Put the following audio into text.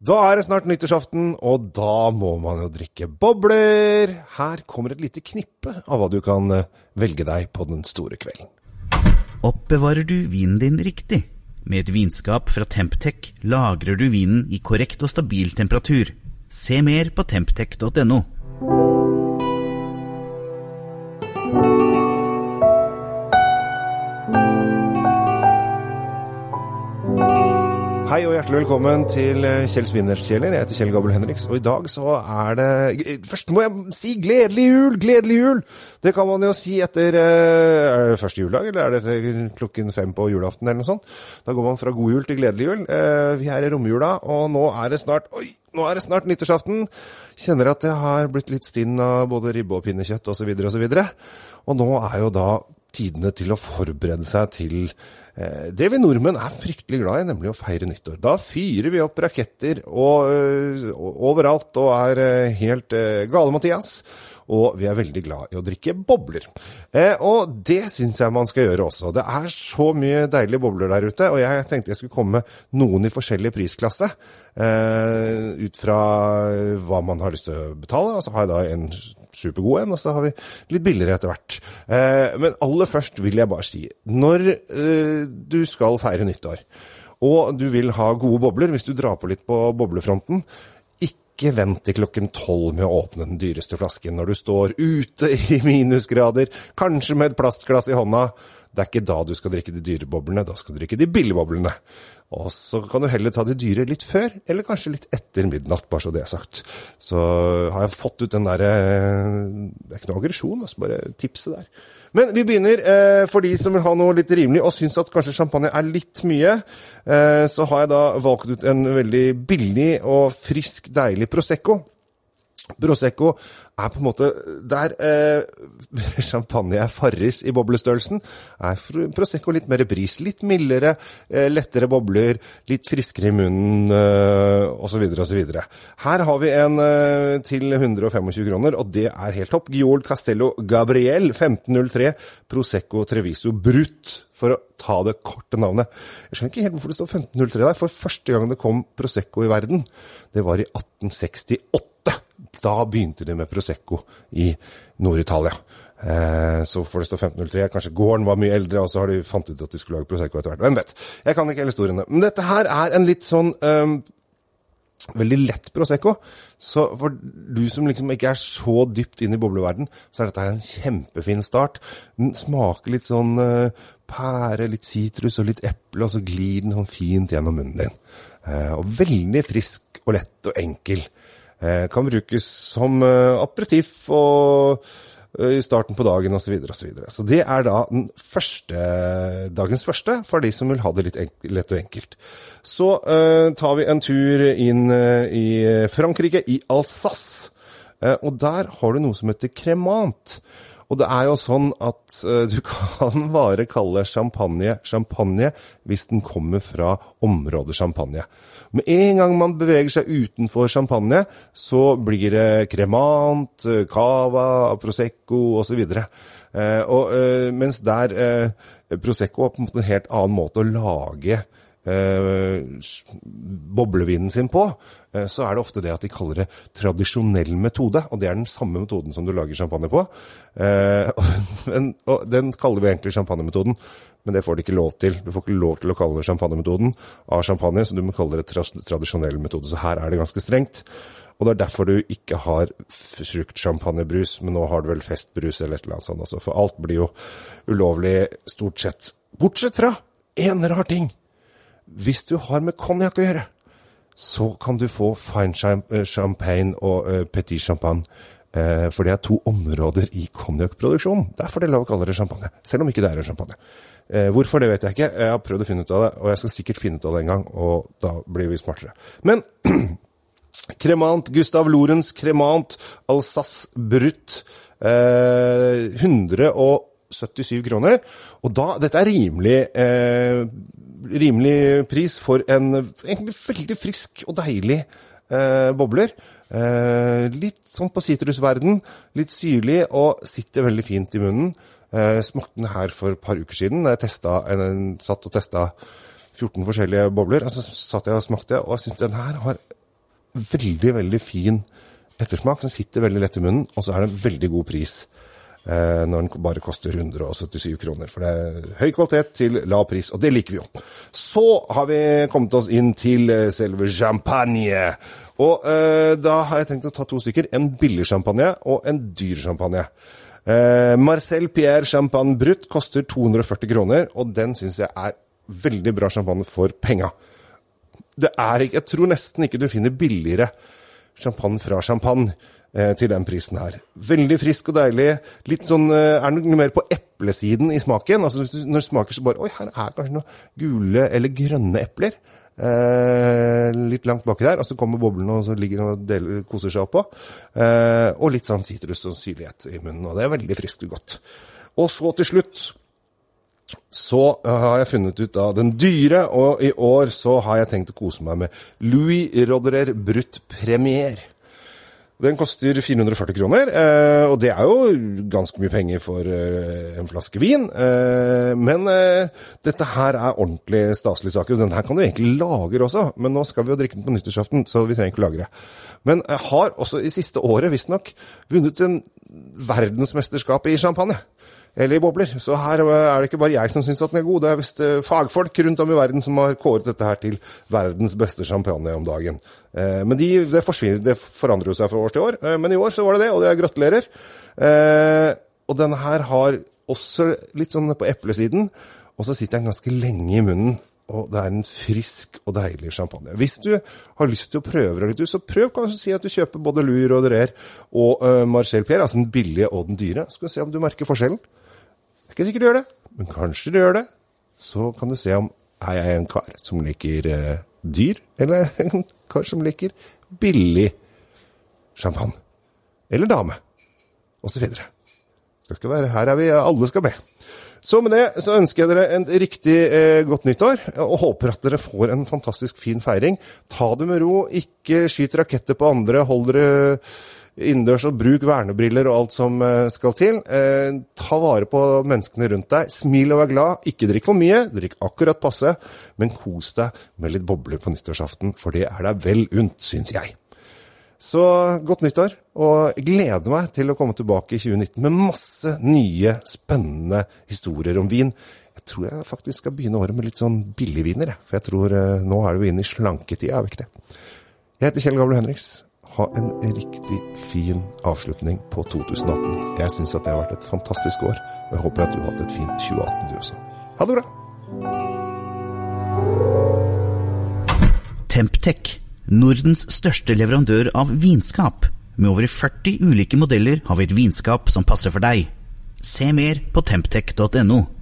Da er det snart nyttårsaften, og da må man jo drikke bobler. Her kommer et lite knippe av hva du kan eh, velge deg på den store kvelden. Oppbevarer du vinen din riktig? Med et vinskap fra Temptec lagrer du vinen i korrekt og stabil temperatur. Se mer på temptec.no. hjertelig velkommen til Kjell Kjell Svinnerskjeller. Jeg heter Kjell Gabel Henriks, og i dag så er det Først må jeg si gledelig jul! Gledelig jul! Det kan man jo si etter eh, Er det første juledag, eller er det klokken fem på julaften, eller noe sånt? Da går man fra god jul til gledelig jul. Eh, Vi er i romjula, og nå er det snart Oi! Nå er det snart nyttårsaften. Kjenner at jeg har blitt litt stinn av både ribbe og pinnekjøtt osv. osv. Og nå er jo da tidene til å forberede seg til eh, det vi nordmenn er fryktelig glad i, nemlig å feire nyttår. Da fyrer vi opp raketter og, og, overalt og er øh, helt gale, Mathias. Og vi er veldig glad i å drikke bobler. Eh, og det syns jeg man skal gjøre også. Det er så mye deilige bobler der ute, og jeg tenkte jeg skulle komme med noen i forskjellig prisklasse. Eh, ut fra hva man har lyst til å betale. Og så har jeg da en supergod en, og så har vi litt billigere etter hvert. Eh, men aller først vil jeg bare si, når eh, du skal feire nyttår, og du vil ha gode bobler, hvis du drar på litt på boblefronten, ikke vent til klokken tolv med å åpne den dyreste flasken når du står ute i minusgrader, kanskje med et plastglass i hånda. Det er ikke da du skal drikke de dyre boblene, da skal du drikke de billige boblene. Og så kan du heller ta de dyre litt før, eller kanskje litt etter midnatt, bare så det er sagt. Så har jeg fått ut den derre Det er ikke noe aggresjon, altså bare tipset der. Men vi begynner. Eh, for de som vil ha noe litt rimelig, og syns at kanskje champagne er litt mye, eh, så har jeg da valgt ut en veldig billig og frisk, deilig Prosecco. Prosecco er på en måte Der eh, champagne er Farris i boblestørrelsen, er Prosecco litt mer bris. Litt mildere, eh, lettere bobler, litt friskere i munnen eh, osv. osv. Her har vi en eh, til 125 kroner, og det er helt topp. Giol Castello Gabriel 1503 Prosecco Treviso Brut for å ta det korte navnet. Jeg skjønner ikke helt hvorfor det står 1503 der, for første gang det kom Prosecco i verden, det var i 1868. Da begynte de med Prosecco i Nord-Italia. Eh, så får det stå 1503. Kanskje gården var mye eldre, og så har de fant ut at de skulle lage Prosecco etter hvert. Hvem vet? Jeg kan ikke hele historiene. Men dette her er en litt sånn um, veldig lett Prosecco. Så for du som liksom ikke er så dypt inn i bobleverden, så er dette en kjempefin start. Den smaker litt sånn uh, pære, litt sitrus og litt eple, og så glir den sånn fint gjennom munnen din. Uh, og veldig frisk og lett og enkel. Uh, kan brukes som aperitiff og i starten på dagen osv. Så, så, videre. så det er da første, dagens første for de som vil ha det litt enkelt, lett og enkelt. Så uh, tar vi en tur inn uh, i Frankrike, i Alsace. Uh, og der har du noe som heter kremant. Og det er jo sånn at du kan bare kalle champagne champagne hvis den kommer fra området champagne. Med en gang man beveger seg utenfor champagne, så blir det kremant, cava, prosecco osv. Eh, eh, mens der eh, prosecco er på en måte en helt annen måte å lage eh, boblevinen sin på, eh, så er det ofte det at de kaller det tradisjonell metode. Og det er den samme metoden som du lager champagne på. Eh, og, og den kaller vi egentlig champagnemetoden, men det får de ikke lov til. Du får ikke lov til å kalle det champagnemetoden av champagne, så du må kalle det tradisjonell metode. Så her er det ganske strengt. Og det er derfor du ikke har fruktsjampanjebrus, men nå har du vel festbrus eller et eller annet sånt også. For alt blir jo ulovlig stort sett. Bortsett fra én rar ting. Hvis du har med konjakk å gjøre, så kan du få fine champagne og uh, petit champagne. Uh, for det er to områder i konjakkproduksjonen. Derfor er det lov å kalle det champagne. Selv om ikke det er champagne. Hvorfor, det vet jeg ikke. Jeg har prøvd å finne ut av det, og jeg skal sikkert finne ut av det en gang, og da blir vi smartere. Men Kremant, Gustav Lorentz Kremant, Alsace Brutt. 177 kroner. Og da, dette er rimelig eh, rimelig pris for en egentlig veldig frisk og deilig eh, bobler. Eh, litt sånn på sitrusverden, litt syrlig og sitter veldig fint i munnen. Eh, smakte den her for et par uker siden jeg testet, en, satt og testa 14 forskjellige bobler. Altså satt jeg og smakte, og jeg syns den her har veldig, veldig fin ettersmak. Den sitter veldig lett i munnen, og så er det en veldig god pris eh, når den bare koster 177 kroner. For det er høy kvalitet til lav pris, og det liker vi jo. Så har vi kommet oss inn til eh, selve champagne. Og eh, da har jeg tenkt å ta to stykker. En billig champagne og en dyr champagne. Eh, Marcel Pierre Champagne Brut koster 240 kroner, og den syns jeg er veldig bra champagne for penga. Det er ikke, jeg tror nesten ikke du finner billigere champagne fra champagne eh, til den prisen her. Veldig frisk og deilig. Litt sånn, eh, Er noe mer på eplesiden i smaken. altså Når det smaker så bare Oi, her er kanskje noen gule eller grønne epler. Eh, litt langt baki der, og så kommer boblene og så ligger og deler, koser seg oppå. Eh, og litt sånn sitrus og syrlighet i munnen, og det er veldig friskt og godt. Og så til slutt så har jeg funnet ut av den dyre, og i år så har jeg tenkt å kose meg med Louis Roderer Brut Premier. Den koster 440 kroner, eh, og det er jo ganske mye penger for eh, en flaske vin. Eh, men dette her er ordentlig staselige saker, og den her kan du egentlig lagre også. Men nå skal vi jo drikke den på nyttårsaften, så vi trenger ikke lagre. Men jeg har også i siste året visstnok vunnet en verdensmesterskap i champagne eller i bobler. Så her er det ikke bare jeg som syns den er god, det er visst eh, fagfolk rundt om i verden som har kåret dette her til verdens beste champagne om dagen. Eh, men de, det, det forandrer jo seg fra år til år. Eh, men i år så var det det, og jeg gratulerer. Og denne her har også litt sånn på eplesiden, og så sitter den ganske lenge i munnen. Og det er en frisk og deilig champagne. Hvis du har lyst til å prøve deg litt, så prøv kanskje å si at du kjøper både Roderer og uh, Marcel Pierre, altså den billige og den dyre. Skal vi se om du merker forskjellen. Er ikke sikkert du gjør det, men kanskje du gjør det. Så kan du se om er jeg en kar som liker uh, dyr, eller en kar som liker billig champagne. Eller dame. Og så videre. Skal ikke være Her er vi alle skal med. Så med det så ønsker jeg dere en riktig eh, godt nyttår, og håper at dere får en fantastisk fin feiring. Ta det med ro, ikke skyt raketter på andre, hold dere innendørs og bruk vernebriller og alt som eh, skal til. Eh, ta vare på menneskene rundt deg. Smil og vær glad. Ikke drikk for mye, drikk akkurat passe, men kos deg med litt bobler på nyttårsaften, for det er deg vel unt, syns jeg. Så godt nyttår, og jeg gleder meg til å komme tilbake i 2019 med masse nye, spennende historier om vin. Jeg tror jeg faktisk skal begynne året med litt sånn billigviner, for jeg tror eh, nå er vi inne i slanketida, er vi ikke det? Jeg heter Kjell Gable Henriks ha en riktig fin avslutning på 2018. Jeg syns at det har vært et fantastisk år, og jeg håper at du har hatt et fint 2018 du også. Ha det bra! Temptec, Nordens største leverandør av vinskap. Med over 40 ulike modeller har vi et vinskap som passer for deg. Se mer på temptec.no.